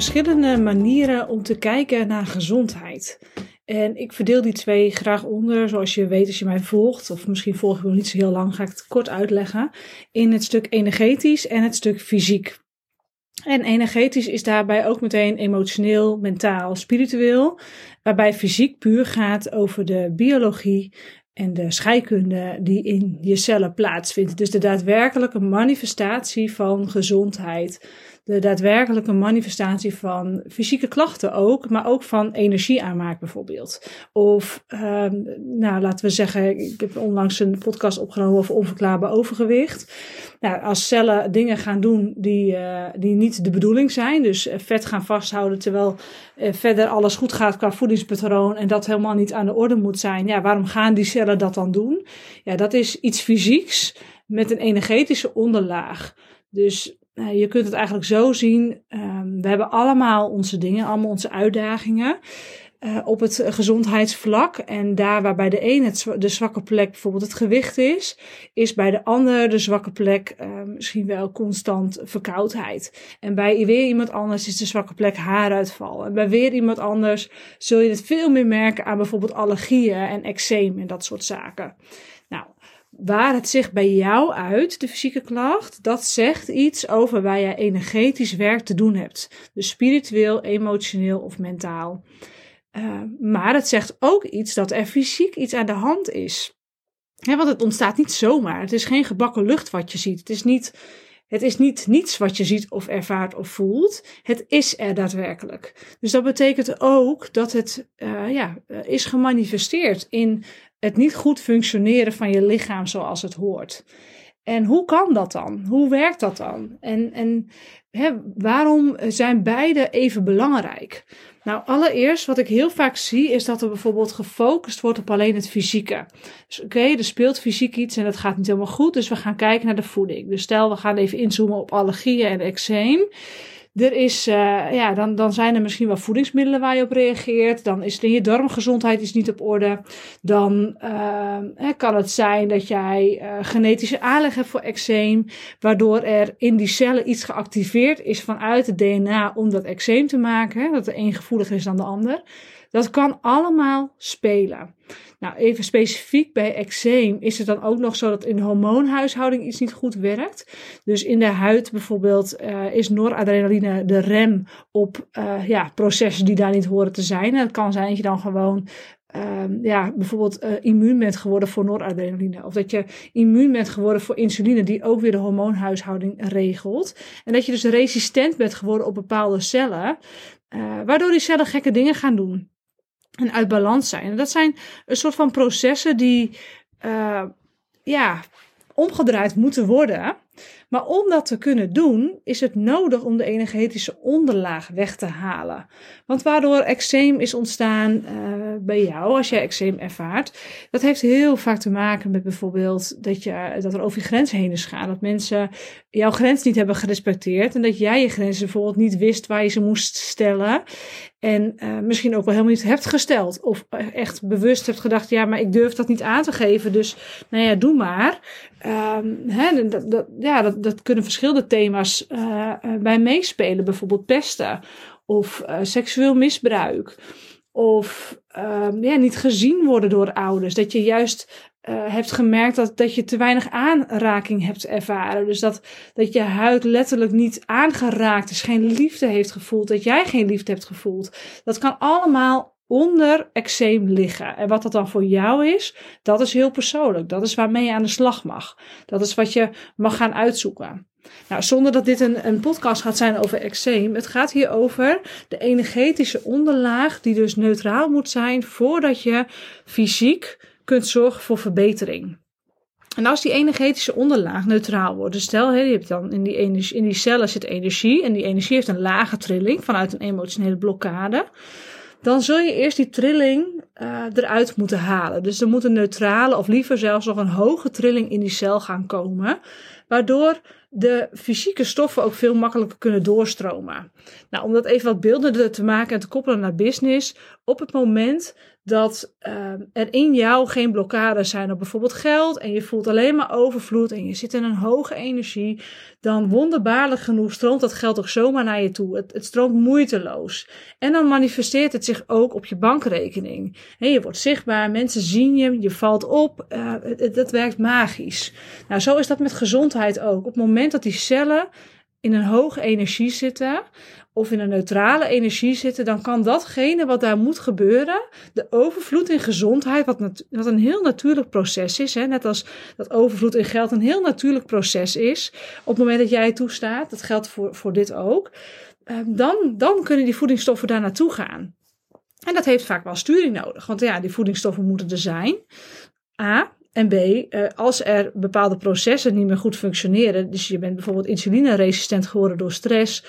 verschillende manieren om te kijken naar gezondheid. En ik verdeel die twee graag onder, zoals je weet als je mij volgt, of misschien volg je nog niet zo heel lang, ga ik het kort uitleggen, in het stuk energetisch en het stuk fysiek. En energetisch is daarbij ook meteen emotioneel, mentaal, spiritueel, waarbij fysiek puur gaat over de biologie en de scheikunde die in je cellen plaatsvindt. Dus de daadwerkelijke manifestatie van gezondheid de daadwerkelijke manifestatie van fysieke klachten ook, maar ook van energieaanmaak bijvoorbeeld. Of, um, nou laten we zeggen, ik heb onlangs een podcast opgenomen over onverklaarbaar overgewicht. Nou, als cellen dingen gaan doen die, uh, die niet de bedoeling zijn, dus eh, vet gaan vasthouden terwijl uh, verder alles goed gaat qua voedingspatroon en dat helemaal niet aan de orde moet zijn, ja, waarom gaan die cellen dat dan doen? Ja, dat is iets fysieks met een energetische onderlaag. Dus nou, je kunt het eigenlijk zo zien. Um, we hebben allemaal onze dingen, allemaal onze uitdagingen. Uh, op het gezondheidsvlak. En daar waar bij de een het, de zwakke plek bijvoorbeeld het gewicht is, is bij de ander de zwakke plek uh, misschien wel constant verkoudheid. En bij weer iemand anders is de zwakke plek haaruitval. En bij weer iemand anders zul je het veel meer merken aan bijvoorbeeld allergieën en eczeem en dat soort zaken. Waar het zich bij jou uit, de fysieke klacht, dat zegt iets over waar jij energetisch werk te doen hebt. Dus spiritueel, emotioneel of mentaal. Uh, maar het zegt ook iets dat er fysiek iets aan de hand is. Want het ontstaat niet zomaar. Het is geen gebakken lucht wat je ziet. Het is niet, het is niet niets wat je ziet of ervaart of voelt. Het is er daadwerkelijk. Dus dat betekent ook dat het uh, ja, is gemanifesteerd in het niet goed functioneren van je lichaam zoals het hoort. En hoe kan dat dan? Hoe werkt dat dan? En, en hè, waarom zijn beide even belangrijk? Nou, allereerst wat ik heel vaak zie is dat er bijvoorbeeld gefocust wordt op alleen het fysieke. Dus oké, er speelt fysiek iets en dat gaat niet helemaal goed, dus we gaan kijken naar de voeding. Dus stel we gaan even inzoomen op allergieën en eczeem. Er is, uh, ja, dan, dan zijn er misschien wel voedingsmiddelen waar je op reageert. Dan is je darmgezondheid is niet op orde. Dan uh, kan het zijn dat jij genetische aanleg hebt voor eczeem. Waardoor er in die cellen iets geactiveerd is vanuit het DNA om dat eczeem te maken. Dat de een gevoeliger is dan de ander. Dat kan allemaal spelen. Nou, even specifiek bij eczeem is het dan ook nog zo dat in de hormoonhuishouding iets niet goed werkt. Dus in de huid bijvoorbeeld uh, is noradrenaline de rem op uh, ja, processen die daar niet horen te zijn. En het kan zijn dat je dan gewoon um, ja, bijvoorbeeld uh, immuun bent geworden voor noradrenaline. Of dat je immuun bent geworden voor insuline, die ook weer de hormoonhuishouding regelt. En dat je dus resistent bent geworden op bepaalde cellen, waardoor die cellen gekke dingen gaan doen en uit balans zijn. Dat zijn een soort van processen die uh, ja, omgedraaid moeten worden. Maar om dat te kunnen doen, is het nodig om de energetische onderlaag weg te halen. Want waardoor eczeem is ontstaan uh, bij jou, als jij eczeem ervaart, dat heeft heel vaak te maken met bijvoorbeeld dat, je, dat er over je grens heen is gaan. Dat mensen jouw grens niet hebben gerespecteerd en dat jij je grenzen bijvoorbeeld niet wist waar je ze moest stellen. En uh, misschien ook wel helemaal niet hebt gesteld. Of echt bewust hebt gedacht, ja, maar ik durf dat niet aan te geven. Dus nou ja, doe maar. Um, hè, dat, ja, dat, dat kunnen verschillende thema's uh, bij meespelen. Bijvoorbeeld pesten of uh, seksueel misbruik. Of um, ja, niet gezien worden door ouders. Dat je juist hebt gemerkt dat, dat je te weinig aanraking hebt ervaren. Dus dat, dat je huid letterlijk niet aangeraakt is, geen liefde heeft gevoeld, dat jij geen liefde hebt gevoeld. Dat kan allemaal onder eczeem liggen. En wat dat dan voor jou is, dat is heel persoonlijk. Dat is waarmee je aan de slag mag. Dat is wat je mag gaan uitzoeken. Nou, zonder dat dit een, een podcast gaat zijn over eczeem. Het gaat hier over de energetische onderlaag, die dus neutraal moet zijn voordat je fysiek kunt zorgen voor verbetering. En als die energetische onderlaag neutraal wordt, dus stel je hebt dan in die, in die cellen zit energie en die energie heeft een lage trilling vanuit een emotionele blokkade, dan zul je eerst die trilling uh, eruit moeten halen. Dus er moet een neutrale of liever zelfs nog een hoge trilling in die cel gaan komen, waardoor de fysieke stoffen ook veel makkelijker kunnen doorstromen. Nou, om dat even wat beeldender te maken en te koppelen naar business, op het moment dat uh, er in jou geen blokkades zijn op bijvoorbeeld geld en je voelt alleen maar overvloed en je zit in een hoge energie, dan wonderbaarlijk genoeg stroomt dat geld ook zomaar naar je toe. Het, het stroomt moeiteloos. En dan manifesteert het zich ook op je bankrekening. je wordt zichtbaar, mensen zien je, je valt op. Uh, het, het werkt magisch. Nou, zo is dat met gezondheid ook. Op het moment dat die cellen in een hoge energie zitten, of in een neutrale energie zitten, dan kan datgene wat daar moet gebeuren, de overvloed in gezondheid, wat, wat een heel natuurlijk proces is, hè, net als dat overvloed in geld een heel natuurlijk proces is, op het moment dat jij het toestaat, dat geldt voor, voor dit ook, ehm, dan, dan kunnen die voedingsstoffen daar naartoe gaan. En dat heeft vaak wel sturing nodig, want ja, die voedingsstoffen moeten er zijn. A, en B, eh, als er bepaalde processen niet meer goed functioneren, dus je bent bijvoorbeeld insulineresistent geworden door stress,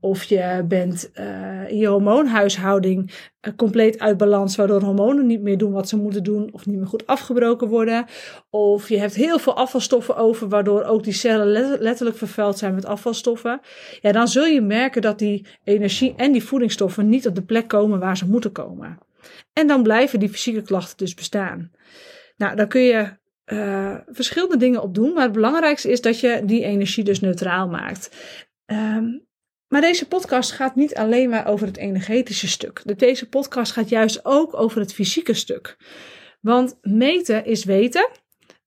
of je bent uh, in je hormoonhuishouding uh, compleet uit balans, waardoor hormonen niet meer doen wat ze moeten doen, of niet meer goed afgebroken worden. Of je hebt heel veel afvalstoffen over, waardoor ook die cellen letterlijk vervuild zijn met afvalstoffen. Ja, dan zul je merken dat die energie en die voedingsstoffen niet op de plek komen waar ze moeten komen. En dan blijven die fysieke klachten dus bestaan. Nou, daar kun je uh, verschillende dingen op doen, maar het belangrijkste is dat je die energie dus neutraal maakt. Um, maar deze podcast gaat niet alleen maar over het energetische stuk. Deze podcast gaat juist ook over het fysieke stuk. Want meten is weten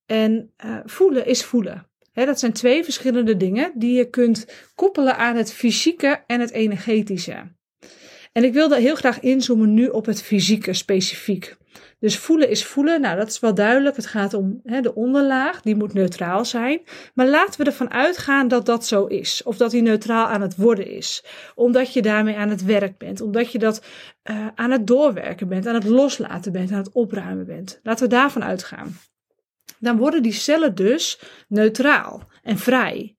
en uh, voelen is voelen. dat zijn twee verschillende dingen die je kunt koppelen aan het fysieke en het energetische. En ik wilde heel graag inzoomen nu op het fysieke specifiek. Dus voelen is voelen. Nou, dat is wel duidelijk. Het gaat om hè, de onderlaag. Die moet neutraal zijn. Maar laten we ervan uitgaan dat dat zo is. Of dat die neutraal aan het worden is. Omdat je daarmee aan het werk bent. Omdat je dat uh, aan het doorwerken bent. Aan het loslaten bent. Aan het opruimen bent. Laten we daarvan uitgaan. Dan worden die cellen dus neutraal en vrij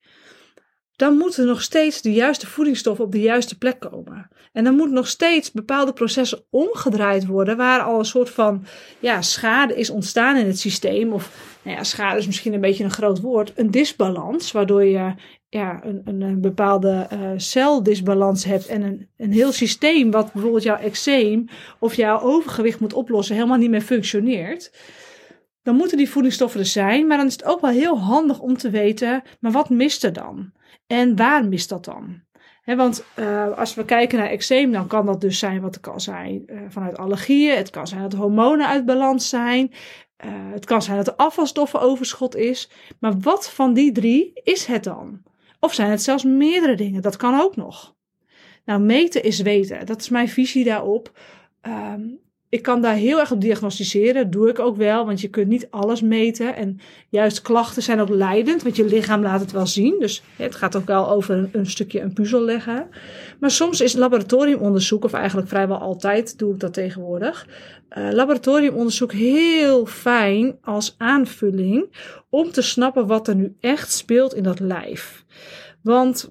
dan moeten nog steeds de juiste voedingsstoffen op de juiste plek komen. En dan moeten nog steeds bepaalde processen omgedraaid worden, waar al een soort van ja, schade is ontstaan in het systeem. Of nou ja, schade is misschien een beetje een groot woord, een disbalans, waardoor je ja, een, een, bepaalde uh, celdisbalans hebt en een, een heel systeem wat bijvoorbeeld jouw eczeem of jouw overgewicht moet oplossen, helemaal niet meer functioneert dan moeten die voedingsstoffen er zijn. Maar dan is het ook wel heel handig om te weten, maar wat mist er dan? En waar mist dat dan? want uh, als we kijken naar eczeem, dan kan dat dus zijn wat het kan zijn uh, vanuit allergieën. Het kan zijn dat hormonen uit balans zijn. Uh, het kan zijn dat er afvalstoffenoverschot is. Maar wat van die drie is het dan? Of zijn het zelfs meerdere dingen? Dat kan ook nog. Nou, meten is weten. Dat is mijn visie daarop. Um, ik kan daar heel erg op diagnosticeren. doe ik ook wel, want je kunt niet alles meten. En juist klachten zijn ook leidend, want je lichaam laat het wel zien. Dus het gaat ook wel over een, stukje een puzzel leggen. Maar soms is laboratoriumonderzoek, of eigenlijk vrijwel altijd doe ik dat tegenwoordig. Uh, laboratoriumonderzoek heel fijn als aanvulling om te snappen wat er nu echt speelt in dat lijf. Want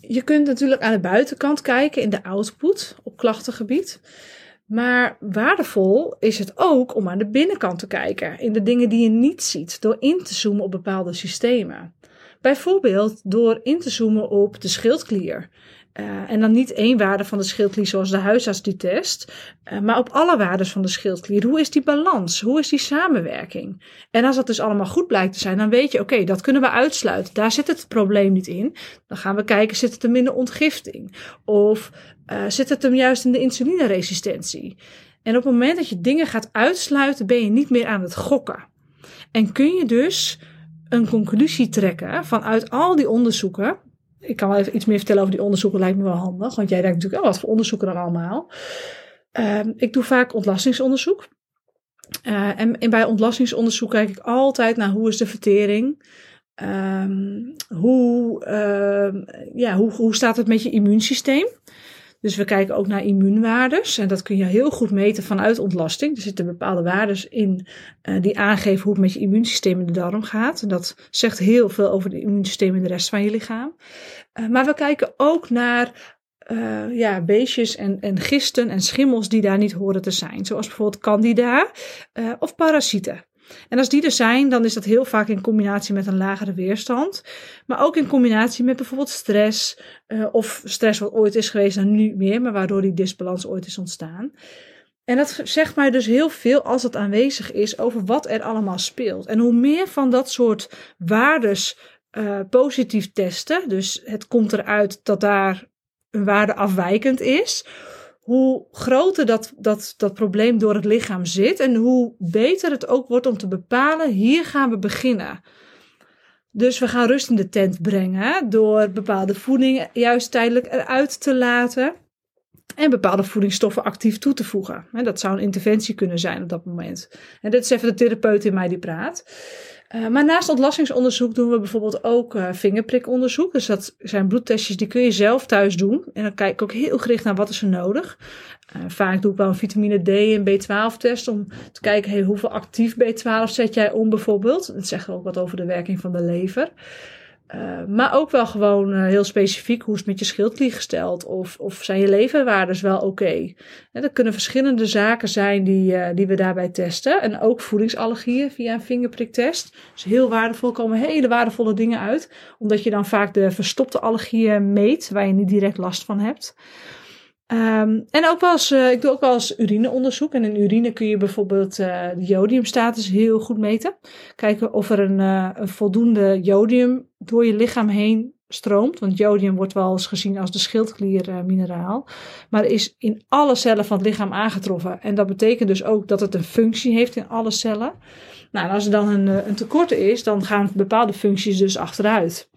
je kunt natuurlijk aan de buitenkant kijken in de output op klachtengebied. Maar waardevol is het ook om aan de binnenkant te kijken, in de dingen die je niet ziet, door in te zoomen op bepaalde systemen. Bijvoorbeeld door in te zoomen op de schildklier. Uh, en dan niet één waarde van de schildklier zoals de huisarts die test, uh, maar op alle waarden van de schildklier. Hoe is die balans? Hoe is die samenwerking? En als dat dus allemaal goed blijkt te zijn, dan weet je, oké, dat kunnen we uitsluiten. Daar zit het probleem niet in. Dan gaan we kijken, zit het hem in de ontgifting? Of uh, zit het hem juist in de insulineresistentie? En op het moment dat je dingen gaat uitsluiten, ben je niet meer aan het gokken. En kun je dus een conclusie trekken vanuit al die onderzoeken ik kan wel even iets meer vertellen over die onderzoeken, lijkt me wel handig. Want jij denkt natuurlijk, oh, wat voor onderzoeken dan allemaal? Uh, ik doe vaak ontlastingsonderzoek. Uh, en, bij ontlastingsonderzoek kijk ik altijd naar hoe is de vertering. Um, hoe, uh, ja, hoe, hoe staat het met je immuunsysteem? Dus we kijken ook naar immuunwaardes. En dat kun je heel goed meten vanuit ontlasting. Er zitten bepaalde waardes in uh, die aangeven hoe het met je immuunsysteem in de darm gaat. En dat zegt heel veel over het immuunsysteem in de rest van je lichaam. Uh, maar we kijken ook naar uh, ja, beestjes en, en gisten en schimmels die daar niet horen te zijn. Zoals bijvoorbeeld candida of parasieten. En als die er zijn, dan is dat heel vaak in combinatie met een lagere weerstand. Maar ook in combinatie met bijvoorbeeld stress. Uh, of stress wat ooit is geweest en nu niet meer, maar waardoor die disbalans ooit is ontstaan. En dat zegt mij dus heel veel als het aanwezig is over wat er allemaal speelt. En hoe meer van dat soort waardes uh, positief testen, dus het komt eruit dat daar een waarde afwijkend is, hoe groter dat, dat, dat probleem door het lichaam zit en hoe beter het ook wordt om te bepalen, hier gaan we beginnen. Dus we gaan rust in de tent brengen door bepaalde voeding juist tijdelijk eruit te laten en bepaalde voedingsstoffen actief toe te voegen. Dat zou een interventie kunnen zijn op dat moment. En dit is even de therapeut in mij die praat. Uh, maar naast ontlastingsonderzoek doen we bijvoorbeeld ook uh, vingerprikonderzoek. Dus dat zijn bloedtestjes die kun je zelf thuis doen. En dan kijk ik ook heel gericht naar wat is er nodig. Uh, vaak doe ik wel een vitamine D en B12 test om te kijken hey, hoeveel actief B12 zet jij om bijvoorbeeld. Dat zegt ook wat over de werking van de lever. Uh, maar ook wel gewoon uh, heel specifiek, hoe is het met je schildklier gesteld? Of, of zijn je leverwaardes wel oké? Okay? Er kunnen verschillende zaken zijn die, uh, die we daarbij testen. En ook voedingsallergieën via een vingerpriktest. Dus heel waardevol, komen hele waardevolle dingen uit. Omdat je dan vaak de verstopte allergieën meet, waar je niet direct last van hebt. Um, en ook wel uh, ik doe ook wel eens urineonderzoek. En in urine kun je bijvoorbeeld uh, de jodiumstatus heel goed meten. Kijken of er een, uh, een, voldoende jodium door je lichaam heen stroomt. Want jodium wordt wel eens gezien als de schildkliermineraal. maar is in alle cellen van het lichaam aangetroffen. En dat betekent dus ook dat het een functie heeft in alle cellen. Nou, en als er dan een, een tekort is, dan gaan bepaalde functies dus achteruit.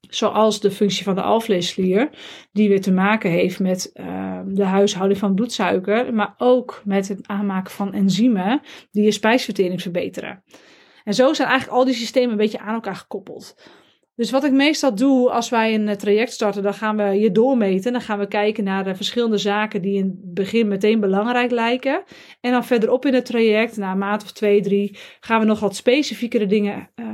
Zoals de functie van de alvleesklier, die weer te maken heeft met uh, de huishouding van bloedsuiker, maar ook met het aanmaken van enzymen die je spijsvertering verbeteren. En zo zijn eigenlijk al die systemen een beetje aan elkaar gekoppeld. Dus wat ik meestal doe als wij een eh, traject starten, dan gaan we je doormeten. Dan gaan we kijken naar de verschillende zaken die in het begin meteen belangrijk lijken. En dan verderop in het traject, na een maand of twee, drie, gaan we nog wat specifiekere dingen uh,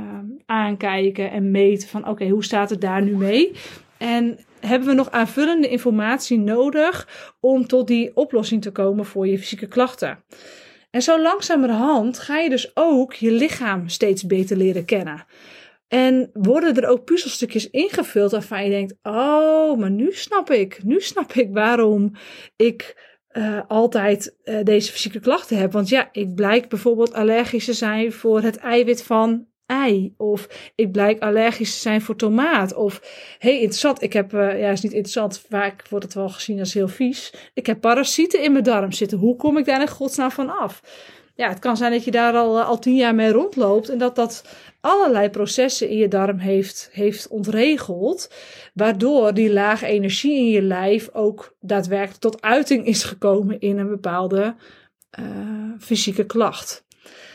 aankijken en meten van oké, hoe staat het daar nu mee? En hebben we nog aanvullende informatie nodig om tot die oplossing te komen voor je fysieke klachten? En zo langzamerhand ga je dus ook je lichaam steeds beter leren kennen. En worden er ook puzzelstukjes ingevuld waarvan je denkt: Oh, maar nu snap ik. Nu snap ik waarom ik uh, altijd uh, deze fysieke klachten heb. Want ja, ik blijk bijvoorbeeld allergisch te zijn voor het eiwit van Of ik blijk allergisch te zijn voor tomaat. Of hey, interessant. Ik heb, uh, ja, is niet interessant. Vaak wordt het wel gezien als heel vies. Ik heb parasieten in mijn darm zitten. Hoe kom ik daar in godsnaam van af? Ja, het kan zijn dat je daar al, al tien jaar mee rondloopt en dat dat allerlei processen in je darm heeft, heeft ontregeld, waardoor die lage energie in je lijf ook daadwerkelijk tot uiting is gekomen in een bepaalde uh, fysieke klacht.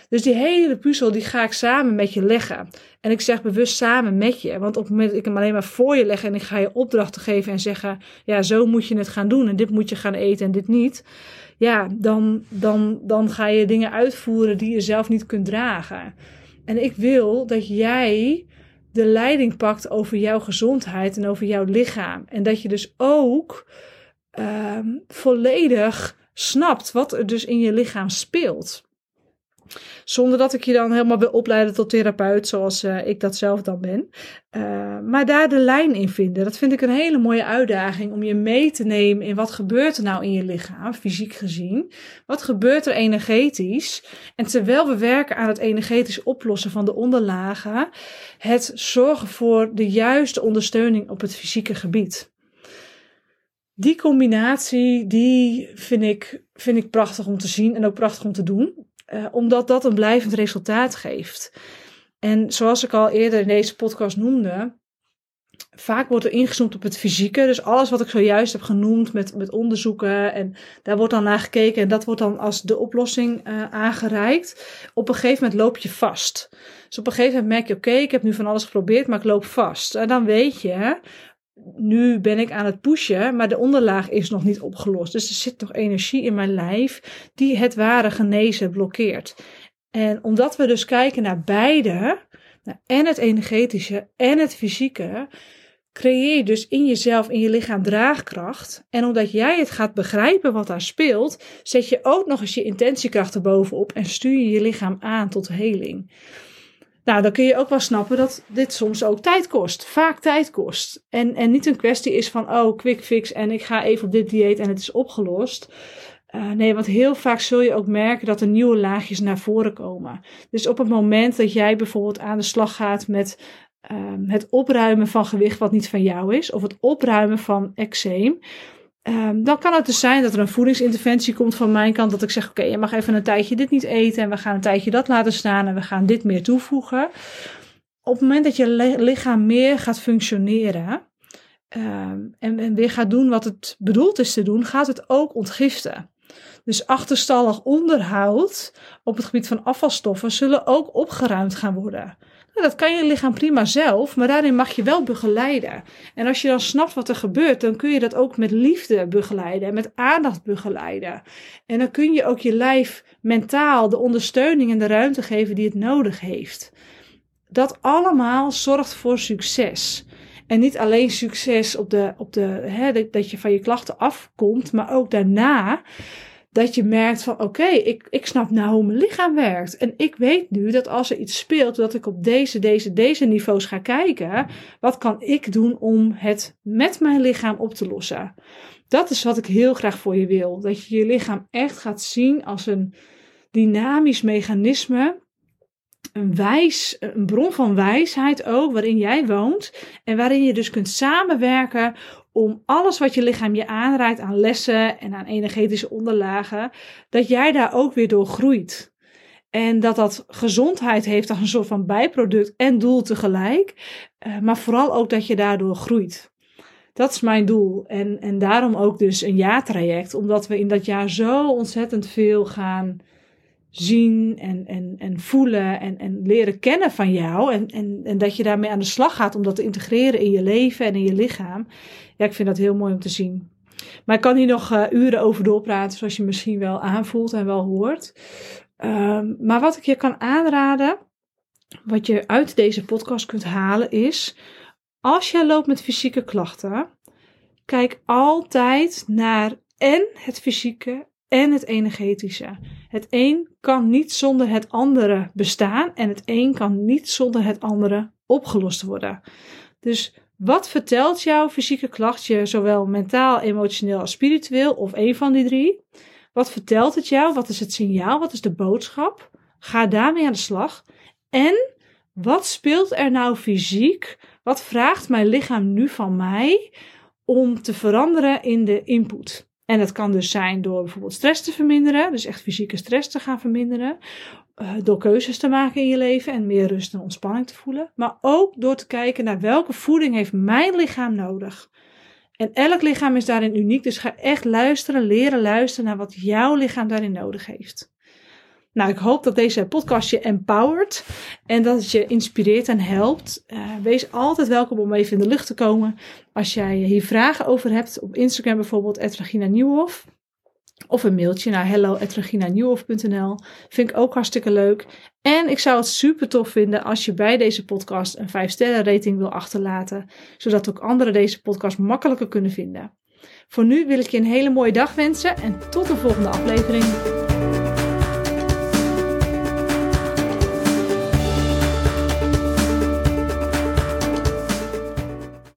Dus die hele puzzel die ga ik samen met je leggen. En ik zeg bewust samen met je. Want op het moment dat ik hem alleen maar voor je leg en ik ga je opdrachten geven en zeggen: ja, zo moet je het gaan doen en dit moet je gaan eten en dit niet. Ja, dan, dan, dan ga je dingen uitvoeren die je zelf niet kunt dragen. En ik wil dat jij de leiding pakt over jouw gezondheid en over jouw lichaam. En dat je dus ook uh, volledig snapt wat er dus in je lichaam speelt. Zonder dat ik je dan helemaal wil opleiden tot therapeut, zoals uh, ik dat zelf dan ben. Uh, maar daar de lijn in vinden, dat vind ik een hele mooie uitdaging om je mee te nemen in wat gebeurt er nou in je lichaam, fysiek gezien. Wat gebeurt er energetisch? En terwijl we werken aan het energetisch oplossen van de onderlagen, het zorgen voor de juiste ondersteuning op het fysieke gebied. Die combinatie, die vind ik, vind ik prachtig om te zien en ook prachtig om te doen. Uh, omdat dat een blijvend resultaat geeft. En zoals ik al eerder in deze podcast noemde, vaak wordt er ingezoomd op het fysieke. Dus alles wat ik zojuist heb genoemd met, met onderzoeken en daar wordt dan naar gekeken en dat wordt dan als de oplossing uh, aangereikt. Op een gegeven moment loop je vast. Dus op een gegeven moment merk je, oké, ik heb nu van alles geprobeerd, maar ik loop vast. En dan weet je, nu ben ik aan het pushen, maar de onderlaag is nog niet opgelost. Dus er zit nog energie in mijn lijf die het ware genezen blokkeert. En omdat we dus kijken naar beide, en het energetische en het fysieke, creëer je dus in jezelf, in je lichaam draagkracht. En omdat jij het gaat begrijpen wat daar speelt, zet je ook nog eens je intentiekracht erbovenop en stuur je je lichaam aan tot heling. Nou, dan kun je ook wel snappen dat dit soms ook tijd kost. Vaak tijd kost. En, en niet een kwestie is van, oh, quick fix en ik ga even op dit dieet en het is opgelost. Uh, nee, want heel vaak zul je ook merken dat er nieuwe laagjes naar voren komen. Dus op het moment dat jij bijvoorbeeld aan de slag gaat met um, het opruimen van gewicht wat niet van jou is, of het opruimen van eczeem, um, dan kan het dus zijn dat er een voedingsinterventie komt van mijn kant, dat ik zeg: Oké, je mag even een tijdje dit niet eten en we gaan een tijdje dat laten staan en we gaan dit meer toevoegen. Op het moment dat je lichaam meer gaat functioneren um, en, en weer gaat doen wat het bedoeld is te doen, gaat het ook ontgiften. Dus achterstallig onderhoud op het gebied van afvalstoffen zullen ook opgeruimd gaan worden. Nou, dat kan je lichaam prima zelf, maar daarin mag je wel begeleiden. En als je dan snapt wat er gebeurt, dan kun je dat ook met liefde begeleiden en met aandacht begeleiden. En dan kun je ook je lijf mentaal de ondersteuning en de ruimte geven die het nodig heeft. Dat allemaal zorgt voor succes. En niet alleen succes op de, op de, hè, dat je van je klachten afkomt, maar ook daarna dat je merkt van oké, ik, ik snap nou hoe mijn lichaam werkt. En ik weet nu dat als er iets speelt, dat ik op deze, deze, deze niveaus ga kijken. Wat kan ik doen om het met mijn lichaam op te lossen? Dat is wat ik heel graag voor je wil. Dat je je lichaam echt gaat zien als een dynamisch mechanisme een, wijs, een bron van wijsheid ook, waarin jij woont. En waarin je dus kunt samenwerken om alles wat je lichaam je aanreikt aan lessen en aan energetische onderlagen, dat jij daar ook weer door groeit. En dat dat gezondheid heeft als een soort van bijproduct en doel tegelijk. Eh, maar vooral ook dat je daardoor groeit. Dat is mijn doel. En, en daarom ook dus een jaartraject. Omdat we in dat jaar zo ontzettend veel gaan zien en, en, en voelen en, en leren kennen van jou. En, en, en dat je daarmee aan de slag gaat om dat te integreren in je leven en in je lichaam. Ja, ik vind dat heel mooi om te zien. Maar ik kan hier nog uh, uren over doorpraten, zoals je misschien wel aanvoelt en wel hoort. Um, maar wat ik je kan aanraden, wat je uit deze podcast kunt halen, is: als jij loopt met fysieke klachten, kijk altijd naar en het fysieke en het energetische. Het een kan niet zonder het andere bestaan en het een kan niet zonder het andere opgelost worden. Dus wat vertelt jouw fysieke klacht je, zowel mentaal, emotioneel als spiritueel, of een van die drie? Wat vertelt het jou? Wat is het signaal? Wat is de boodschap? Ga daarmee aan de slag. En wat speelt er nou fysiek? Wat vraagt mijn lichaam nu van mij om te veranderen in de input? En dat kan dus zijn door bijvoorbeeld stress te verminderen, dus echt fysieke stress te gaan verminderen, uh, door keuzes te maken in je leven en meer rust en ontspanning te voelen, maar ook door te kijken naar welke voeding heeft mijn lichaam nodig. En elk lichaam is daarin uniek, dus ga echt luisteren, leren luisteren naar wat jouw lichaam daarin nodig heeft. Nou, ik hoop dat deze podcast je empowert en dat het je inspireert en helpt. Uh, wees altijd welkom om even in de lucht te komen. Als jij hier vragen over hebt, op Instagram bijvoorbeeld, Regina Nieuwhof. Of een mailtje naar hello.reginanieuwhof.nl. Vind ik ook hartstikke leuk. En ik zou het super tof vinden als je bij deze podcast een 5 sterren rating wil achterlaten. Zodat ook anderen deze podcast makkelijker kunnen vinden. Voor nu wil ik je een hele mooie dag wensen en tot de volgende aflevering.